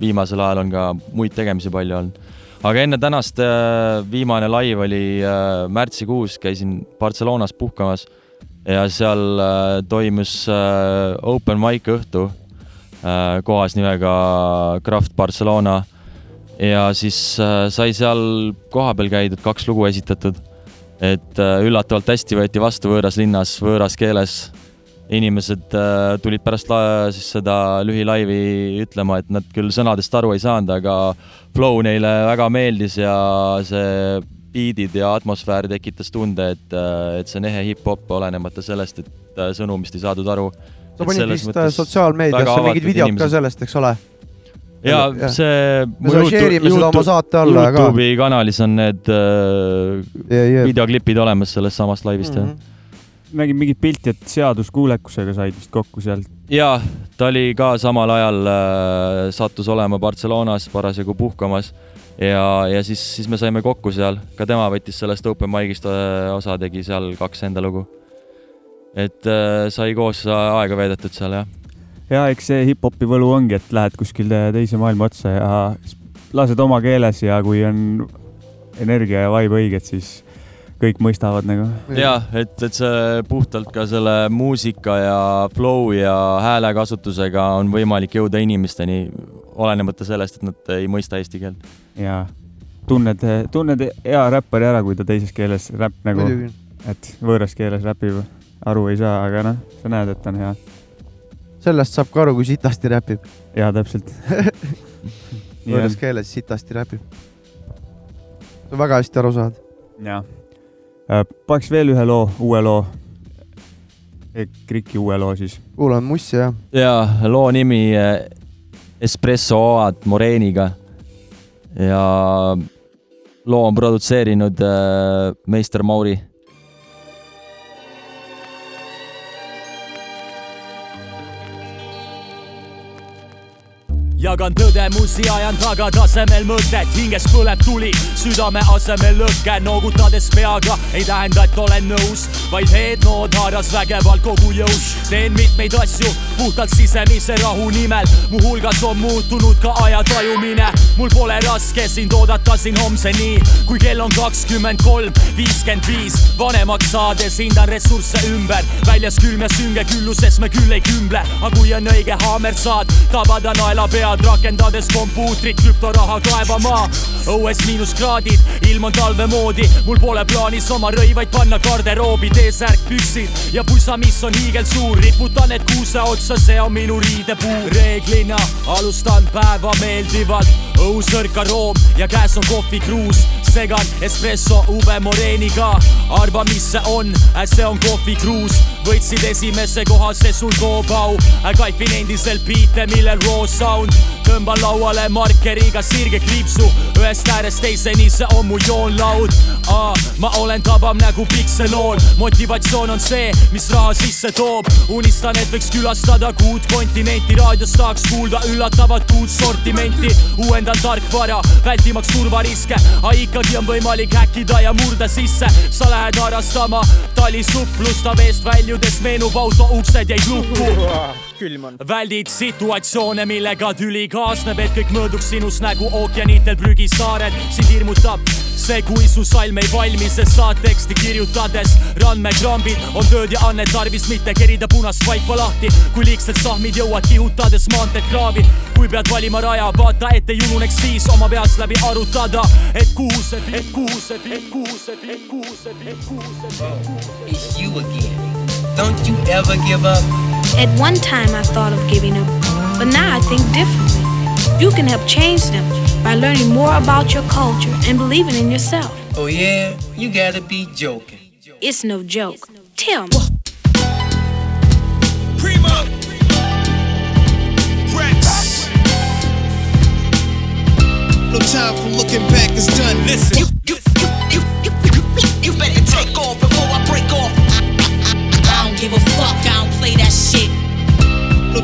viimasel ajal on ka muid tegemisi palju olnud. Aga enne tänast äh, viimane laiv oli äh, märtsikuus, käisin Barcelonas puhkamas ja seal äh, toimus open mic õhtu kohas nimega Craft Barcelona ja siis sai seal kohapeal käidud, kaks lugu esitatud. et üllatavalt hästi võeti vastu võõras linnas, võõras keeles. Inimesed äh, tulid pärast la- siis seda lühilaivi ütlema, et nad küll sõnadest aru ei saanud, aga flow neile väga meeldis ja see biidid ja atmosfäär tekitas tunde, et, et see on ehe hip-hop, olenemata sellest, et äh, sõnumist ei saadud aru. sa panid vist äh, sotsiaalmeediasse mingid videod ka sellest, eks ole? ja Jah. see. Me share'ime seda oma saate alla ka. Youtube'i kanalis on need äh, videoklipid olemas sellest samast laivist mm. -hmm. Nägin mingit pilti, et seaduskuulekusega said vist kokku seal. ja ta oli ka samal ajal äh, sattus olema Barcelonas parasjagu puhkamas ja, ja siis, siis me saime kokku seal, ka tema võttis sellest open mic'ist äh, osa, tegi seal kaks enda lugu. et äh, sai koos aega veedetud seal jah. ja eks see hip-hopi võlu ongi, et lähed kuskile teise maailma otsa ja lased oma keeles ja kui on energia ja vibe õiged, siis kõik mõistavad nagu. ja et, et see puhtalt ka selle muusika ja flow ja häälekasutusega on võimalik jõuda inimesteni, olenemata sellest, et nad ei mõista eesti keelt. ja tunned, tunned hea räppari ära, kui ta teises keeles räpp nagu et võõras keeles räpib, aru ei saa, aga noh, sa näed, et on hea. sellest saab ka aru, kui sitasti räpib. jaa, täpselt. võõras keeles sitasti räpib. väga hästi aru saad. jaa. Paneks veel ühe loo, uue loo. Kriki uue loo siis. kuulame mussi jah. ja loo nimi eh, Espresso Oad Moreniga ja loo on produtseerinud äh, meister Mauri jagan tõdemusi, ajan tagatasemel mõtet, hinges põleb tuli, südame asemel lõke, noogutades peaga ei tähenda, et olen nõus, vaid headnood haaras vägevalt kogu jõus. teen mitmeid asju puhtalt sisemise rahu nimel, muuhulgas on muutunud ka aja tajumine. mul pole raske sind oodata siin homseni, kui kell on kakskümmend kolm, viiskümmend viis, vanemaks saades hindan ressursse ümber, väljas külm ja sünge külluses me küll ei kümble, aga kui on õige haamer saad, tabada naela pead, rakendades kompuutrit, krüptoraha kaevama. õues miinuskraadid, ilm on talve moodi, mul pole plaanis oma rõivaid panna garderoobi, T-särk, püksid ja pusa, mis on hiigelsuur, riputan need kuuse otsa, see on minu riidepuu. reeglina alustan päeva meeldivalt, õhusõrk aroom ja käes on kohvikruus, segan espresso ube moreeniga, arva, mis see on, see on kohvikruus, võitsid esimese koha, see sul toob au, kaipin endiselt biite, millel raw sound, tõmban lauale markeriga sirge kriipsu, ühest äärest teiseni, see on mu joonlaud. ma olen tabav nagu pikseloon, motivatsioon on see, mis raha sisse toob, unistan, et võiks külastada kuut kontinenti, raadios tahaks kuulda üllatavat uut sortimenti, uuendan tarkvara, vältimaks turvariske, aga ikkagi on võimalik häkkida ja murda sisse, sa lähed harrastama talisuplust, veest väljudes meenub auto uksed jäid lukku külm on. väldid situatsioone, millega tüli kaasneb, et kõik mõõduks sinust nagu ookeanitel prügisaared. sind hirmutab see, kui su salm ei valmi, sest saad teksti kirjutades randmekrambid on tööd ja anne tarvis, mitte kerida punast vaipa lahti. kui liigsed sahmid jõuad kihutades maanteed kraavi, kui pead valima raja, vaata, et ei ununeks siis oma peast läbi arutada, et kuhu see, et kuhu see, et kuhu see, et kuhu see, et kuhu see. It's you again. Don't you ever give up. At one time, I thought of giving up, but now I think differently. You can help change them by learning more about your culture and believing in yourself. Oh yeah, you gotta be joking. It's no joke. Tell me. Primo. Rex. No time for looking back, it's done. Listen. You, you, you, evil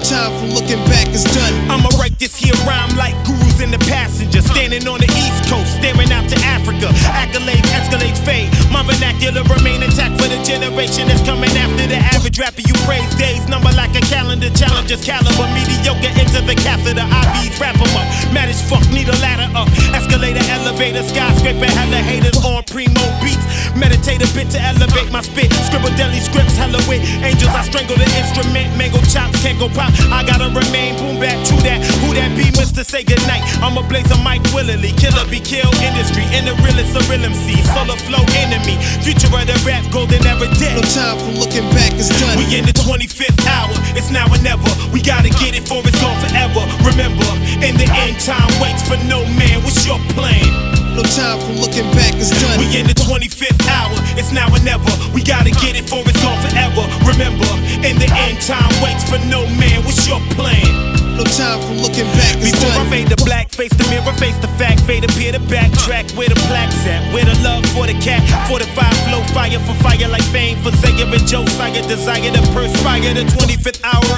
time for looking back, is done. I'ma write this here rhyme like gurus in the passenger. Standing on the east coast, staring out to Africa. Accolades, escalates, fade. My vernacular remain intact for the generation that's coming after the average rapper. You praise days, number like a calendar. Challengers caliber, mediocre into the catheter. I IVs wrap up. Mad as fuck, need a ladder up. Escalator, elevator, skyscraper, hella haters on primo beats. Meditate a bit to elevate my spit. Scribble deli scripts, hella wit. Angels, I strangle the instrument. Mango chops, can't go pop. I gotta remain boom back, to that. Who that be, Mr. Say goodnight. I'ma blaze a mic willily. Killer be kill industry. In the realest of real MC. Solo flow enemy. Future of the rap, golden era dead. No time for looking back, it's done. We in the 25th hour. It's now or never. We gotta get it for it's gone forever. Remember, in the end, time waits for no man. What's your plan? No time for looking back, it's done. We in the 25th hour, it's now or never. We gotta get it for it's gone forever. Remember, in the end, time waits for no man. What's your plan? No time for looking back, it's Before I done. fade the black, face the mirror, face the fact, fade appear to backtrack where the plaques at, where the love for the cat, 45 flow, fire for fire like fame for Zaya and Josiah, desire to perspire. The 25th hour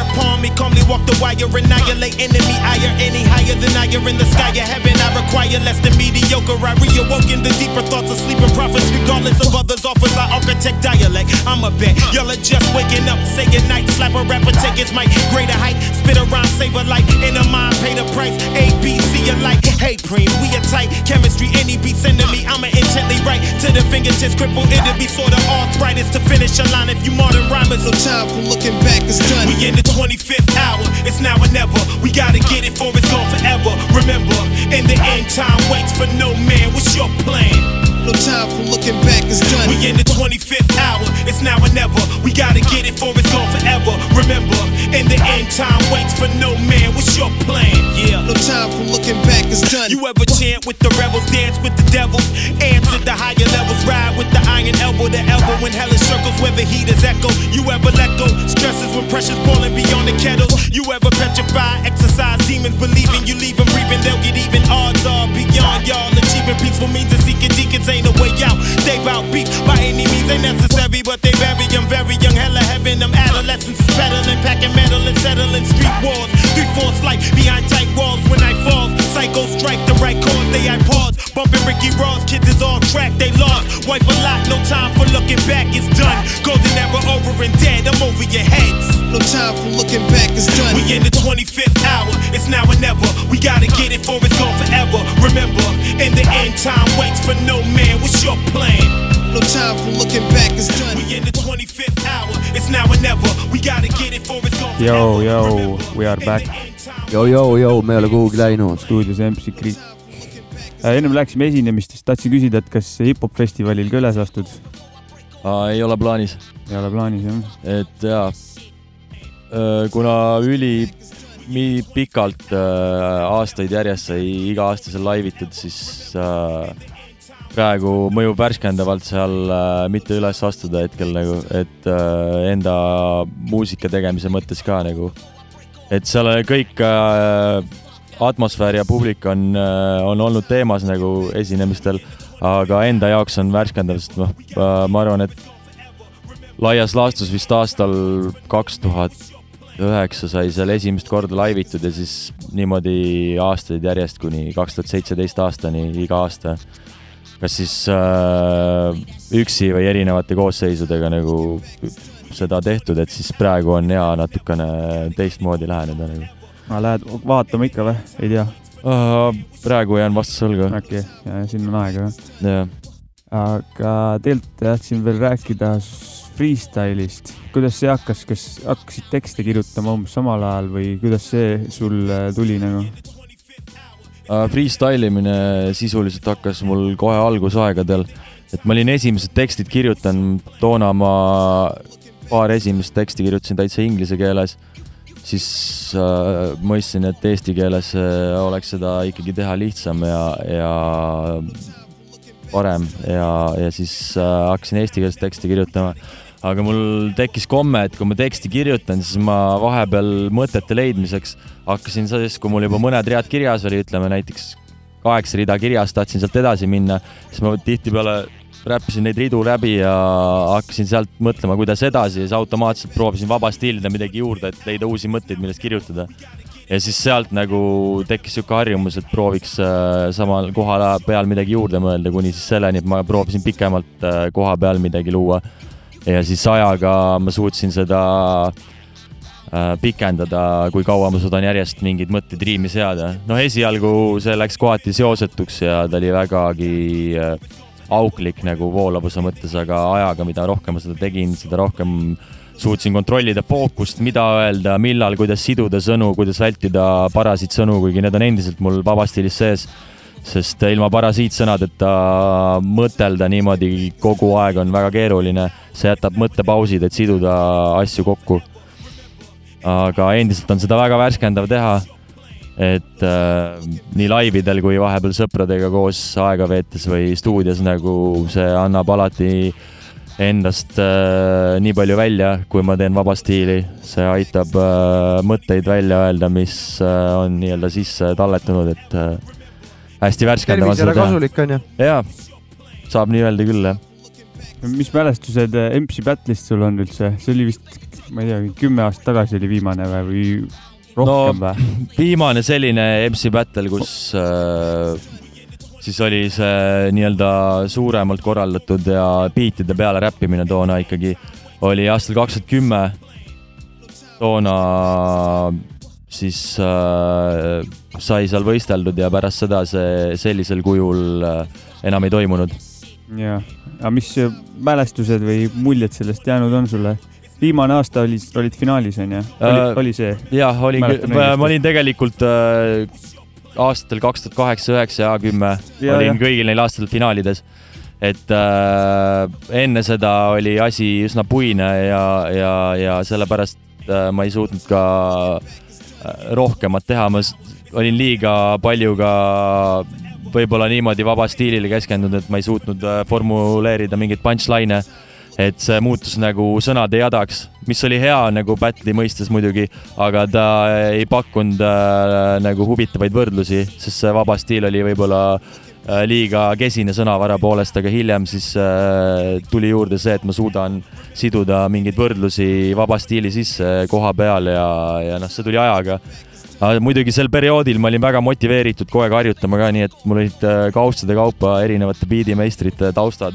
the wire, annihilate enemy, higher, any higher than I are in the sky of heaven. I require less than mediocre. I reawoken the deeper thoughts of sleeping prophets, regardless of others' offers. I architect dialect. I'm a bet y'all are just waking up, say goodnight, slap a rapper, take his mic, greater height, spit around, save a life. in a mind, pay the price. A, B, C alike. Hey, Preem, we are tight. Chemistry, any beat sending me, I'ma intently write to the fingertips, cripple. It'll be sort of arthritis to finish a line if you modern rhymers. No time for looking back, it's done. We in the 25th hour, it's now or never. We gotta get it for it's gone forever. Remember, in the end, time waits for no man. What's your plan? No time for looking back, it's done. We in the 25th hour, it's now or never. We gotta get it for it's gone forever. Remember, in the end, time waits for no man. What's your plan? Yeah. No time for looking back, it's done. You ever chant with the rebels, dance with the devils, answer the higher levels, ride with the iron elbow to elbow in hellish circles where the heat is echo. You ever let go? Stresses when pressure's boiling beyond the kettles. You ever petrify? Exercise demons, believing you leave them breathing. They'll get even. Odds are beyond y'all. Achieving peaceful means and seeking deacons ain't a way out. They bout beef by any means ain't necessary, but they very young, very young. Hella heaven, them adolescents is peddling, packing metal and settling street wars. Three fourths life behind tight walls when I fall. Psycho strike the right chords, they I pause. Bumping Ricky Ross, kids is all track, they lost. Wife a lot, no time for looking back, it's done. Golden era over and dead, I'm over your heads. No time for looking back, it's done. We in the 25th hour, it's now or never. We gotta get it for it's gone forever. Remember, in the end, time waits for no man. What's your plan? No time for looking back, it's done. We in the 25th hour, it's now or never. We gotta get it for it's gone Yo, yo, we are back Jou-jou-jou, me ei ole kuhugi läinud. stuudios MC Krik. ennem läksime esinemistest, tahtsin küsida, et kas hip-hop festivalil ka üles astud? ei ole plaanis. ei ole plaanis jah? et jaa, kuna üli nii pikalt äh, aastaid järjest sai iga-aastaselt laivitud, siis äh, praegu mõjub värskendavalt seal äh, mitte üles astuda hetkel nagu, et äh, enda muusika tegemise mõttes ka nagu. Et seal kõik äh, atmosfäär ja publik on äh,, on olnud teemas nagu esinemistel, aga enda jaoks on värskendav, sest noh äh,, ma arvan, et laias laastus vist aastal kaks tuhat üheksa sai seal esimest korda laivitud ja siis niimoodi aastaid järjest kuni kaks tuhat seitseteist aastani iga aasta. kas siis äh, üksi või erinevate koosseisudega nagu seda tehtud, et siis praegu on hea natukene teistmoodi läheneda nagu. aga lähed vaatama ikka või, ei tea? praegu jään vastuse võlgu. okei okay., siin on aega jah. jah, aga tegelikult tahtsin veel rääkida freestyle'ist, kuidas see hakkas, kas hakkasid tekste kirjutama umbes samal ajal või kuidas see sul äh, tuli nagu? freestyle imine sisuliselt hakkas mul kohe algusaegadel, et ma olin esimesed tekstid kirjutanud, toona ma paar esimest teksti kirjutasin täitsa inglise keeles, siis äh, mõistsin, et eesti keeles äh, oleks seda ikkagi teha lihtsam ja, ja parem ja, ja siis äh, hakkasin eestikeelset teksti kirjutama. aga mul tekkis komme, et kui ma teksti kirjutan, siis ma vahepeal mõtete leidmiseks hakkasin siis, kui mul juba mõned read kirjas oli, ütleme näiteks kaheksa rida kirjas, tahtsin sealt edasi minna, siis ma tihtipeale räppisin neid ridu läbi ja hakkasin sealt mõtlema, kuidas edasi ja siis automaatselt proovisin vabast hiilida midagi juurde, et leida uusi mõtteid, millest kirjutada. ja siis sealt nagu tekkis sihuke harjumus, et prooviks äh, samal koha peal midagi juurde mõelda, kuni siis selleni, et ma proovisin pikemalt äh, koha peal midagi luua. ja siis ajaga ma suutsin seda äh, pikendada, kui kaua ma suudan järjest mingeid mõtteid riimi seada. noh, esialgu see läks kohati seosetuks ja ta oli vägagi auklik nagu voolavuse mõttes, aga ajaga, mida rohkem ma seda tegin, seda rohkem suutsin kontrollida fookust, mida öelda, millal, kuidas siduda sõnu, kuidas vältida parasiitsõnu, kuigi need on endiselt mul vabastiilis sees. sest ilma parasiitsõnadeta mõtelda niimoodi kogu aeg on väga keeruline, see jätab mõttepausid, et siduda asju kokku aga endiselt on seda väga värskendav teha. Et äh, nii laividel kui vahepeal sõpradega koos aega veetes või stuudios nagu see annab alati endast äh, nii palju välja, kui ma teen vaba stiili, see aitab äh, mõtteid välja öelda, mis äh, on nii-öelda sisse talletunud, et äh, hästi värskendav on seda teha. kasulik on ju. jaa, saab nii öelda küll jah. mis mälestused äh, MC Battle'ist sul on üldse, see oli vist, ma ei tea, kümme aastat tagasi oli viimane või, või rohkem no, või? viimane selline MC Battle, kus äh, siis oli see nii-öelda suuremalt korraldatud ja biitide peale räppimine toona ikkagi oli aastal kaks tuhat kümme. toona siis äh, sai seal võisteldud ja pärast seda see sellisel kujul äh, enam ei toimunud. jaa, aga mis mälestused või muljed sellest jäänud on sulle? Viimane aasta oli, olid finaalis onju, oli Äh,, oli see? jah, olin, ma olin tegelikult äh, aastatel kaks tuhat kaheksa, üheksa ja kümme Ja, olin jah. kõigil neil aastatel finaalides. et äh, enne seda oli asi üsna puine ja, ja, ja sellepärast äh, ma ei suutnud ka äh, rohkemat teha, ma olin liiga palju ka võib-olla niimoodi vaba stiilile keskendunud, et ma ei suutnud äh, formuleerida mingeid punchline'e et see muutus nagu sõnade jadaks, mis oli hea nagu battle'i mõistes muidugi, aga ta ei pakkunud äh, nagu huvitavaid võrdlusi, sest see vaba stiil oli võib-olla äh, liiga kesine sõnavara poolest, aga hiljem siis äh, tuli juurde see, et ma suudan siduda mingeid võrdlusi vaba stiili sisse koha peal ja, ja noh, see tuli ajaga. Aga muidugi sel perioodil ma olin väga motiveeritud kogu aeg harjutama ka, nii et mul olid äh, kaustade kaupa erinevate biidimeistrite taustad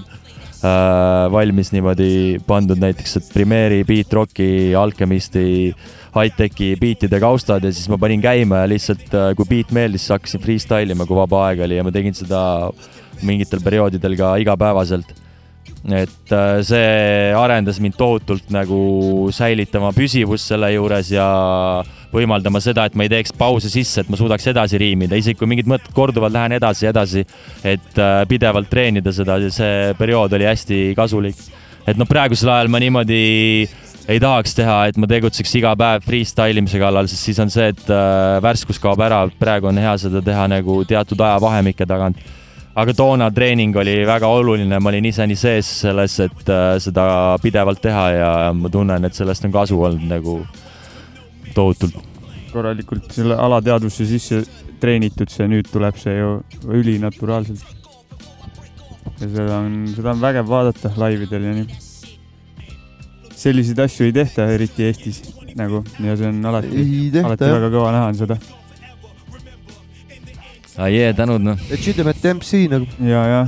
valmis niimoodi pandud näiteks, et Premiere'i, Beat Rocki, Alchemisti, High-Techi biitide kaustad ja siis ma panin käima ja lihtsalt, kui beat meeldis, siis hakkasin freestyle ima, kui vaba aeg oli ja ma tegin seda mingitel perioodidel ka igapäevaselt. et äh, see arendas mind tohutult nagu säilitama püsivust selle juures ja võimaldama seda, et ma ei teeks pause sisse, et ma suudaks edasi riimida, isegi kui mingid mõtted korduvad, lähen edasi edasi. et äh, pidevalt treenida seda, see periood oli hästi kasulik. et noh, praegusel ajal ma niimoodi ei tahaks teha, et ma tegutseks iga päev freestyle imise kallal, sest siis on see, et äh, värskus kaob ära, praegu on hea seda teha nagu teatud ajavahemike tagant. aga toona treening oli väga oluline, ma olin ise nii sees selles, et äh, seda pidevalt teha ja ma tunnen, et sellest on kasu olnud nagu tohutult. korralikult selle alateadvusse sisse treenitud, see nüüd tuleb see ju ülinaturaalselt. ja seda on, seda on vägev vaadata laividel ja nii. selliseid asju ei tehta eriti Eestis nagu ja see on alati alati jah. väga kõva näha on seda. jee, tänud noh. Legitimate MC nagu. ja, ja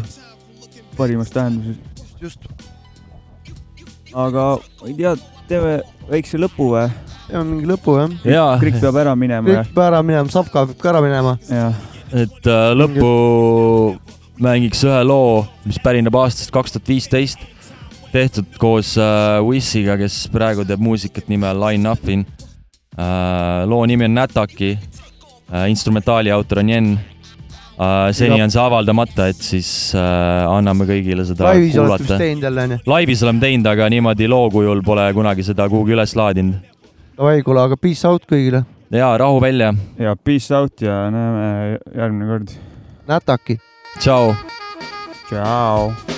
parimas tähenduses. just. aga ma ei tea, teeme väikse lõpu või? Teeme mingi lõpu jah. Jaa. Krikk peab ära minema. kõik peab ära minema, Savka peab ka ära minema. et äh, lõppu mängiks ühe loo, mis pärineb aastast kaks tuhat viisteist, tehtud koos äh, Wissiga, kes praegu teeb muusikat nime all Line Nuffin äh,. loo nimi on Nätaki äh,, instrumentaali autor on Jen äh,. seni Ja- on see avaldamata, et siis äh, anname kõigile seda laivis kuulata. laivis oleme teinud, aga niimoodi loo kujul pole kunagi seda kuhugi üles laadinud. Davai, kuule, aga peace out kõigile. ja rahu välja. ja peace out ja näeme järgmine kord. Nätaki. tšau. tšau.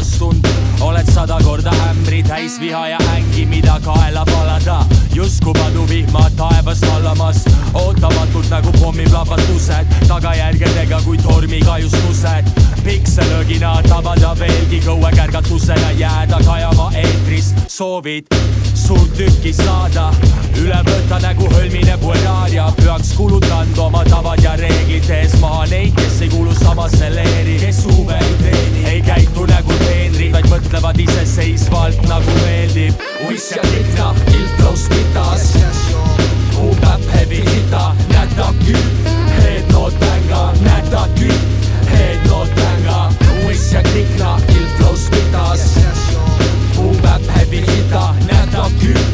Astunud oled sada korda ämbri täis viha ja ängi, mida kaela palada. justkui paduvihma taevast vallamas, ootamatult nagu pommiplahvatused, tagajärgedega kui tormikaiustused. pikselöögina tabada veelgi kõue kärgatusena jääda kajama eetris, soovid suurt tükki saada, üle võtta nägu hõlmine pueraaria, pühaks kulutanud oma tavad ja reeglid, tees maha neid, kes ei kuulu samasse leeri, kes huve ei teeni, ei käitu nagu teenrid, vaid mõtlevad iseseisvalt nagu meeldib. uiss ja tikna, iltloos pitas, kuupäev heavy hita, küll, head noot bänga, nätab küll, head noot bänga, uiss ja tikna, iltloos pitas, kuupäev heavy hita, nätab küll,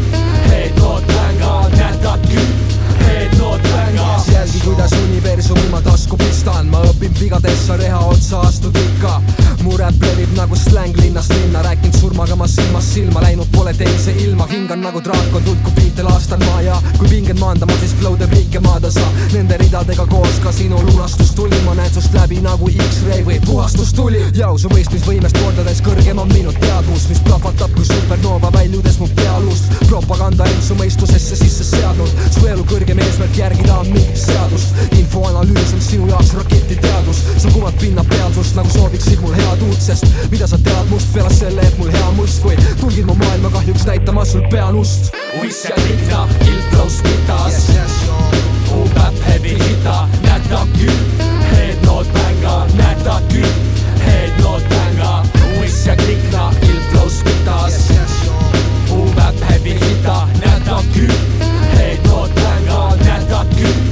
head noot bänga, nätab küll, head noot bänga. jälgi, kuidas universumi ma tasku pistan, ma õpin vigadest, sa reha otsa astud ikka. mu räpp levib nagu släng linnast linna, rääkinud surmaga ma silmast silma läinud pole teise ilma, hingan nagu draakon, tulku biite laastan ma ja kui pinged maandama, siis flow teeb riike maada sa. Nende ridadega koos ka sinu lunastus tuli, ma näen sust läbi nagu X-ray või puhastus tuli. jau su mõistmisvõimest kordades kõrgem on minu teadvus, mis plahvatab kui supernova väljudes mu pealuust. propaganda end su mõistusesse sisse seadnud, su elu kõrgem eesmärk järgida on mingit seadust. infoanalüüs on sinu jaoks raketiteadus, sa kuvad pinnapealsust nagu sooviksid mul head uut, sest mida sa tead must peale selle, et mul hea must või tungid mu maailma kahjuks näitama sul pean ust. Uisse pinta, iltraus pitas yes,, yes, kuupäev hebi hita, näta küll, head nood mänga, näta küll, head nood mänga. Uisse klikna, iltraus pitas yes,, kuupäev hebi hita, näta küll, head nood mänga, näta küll.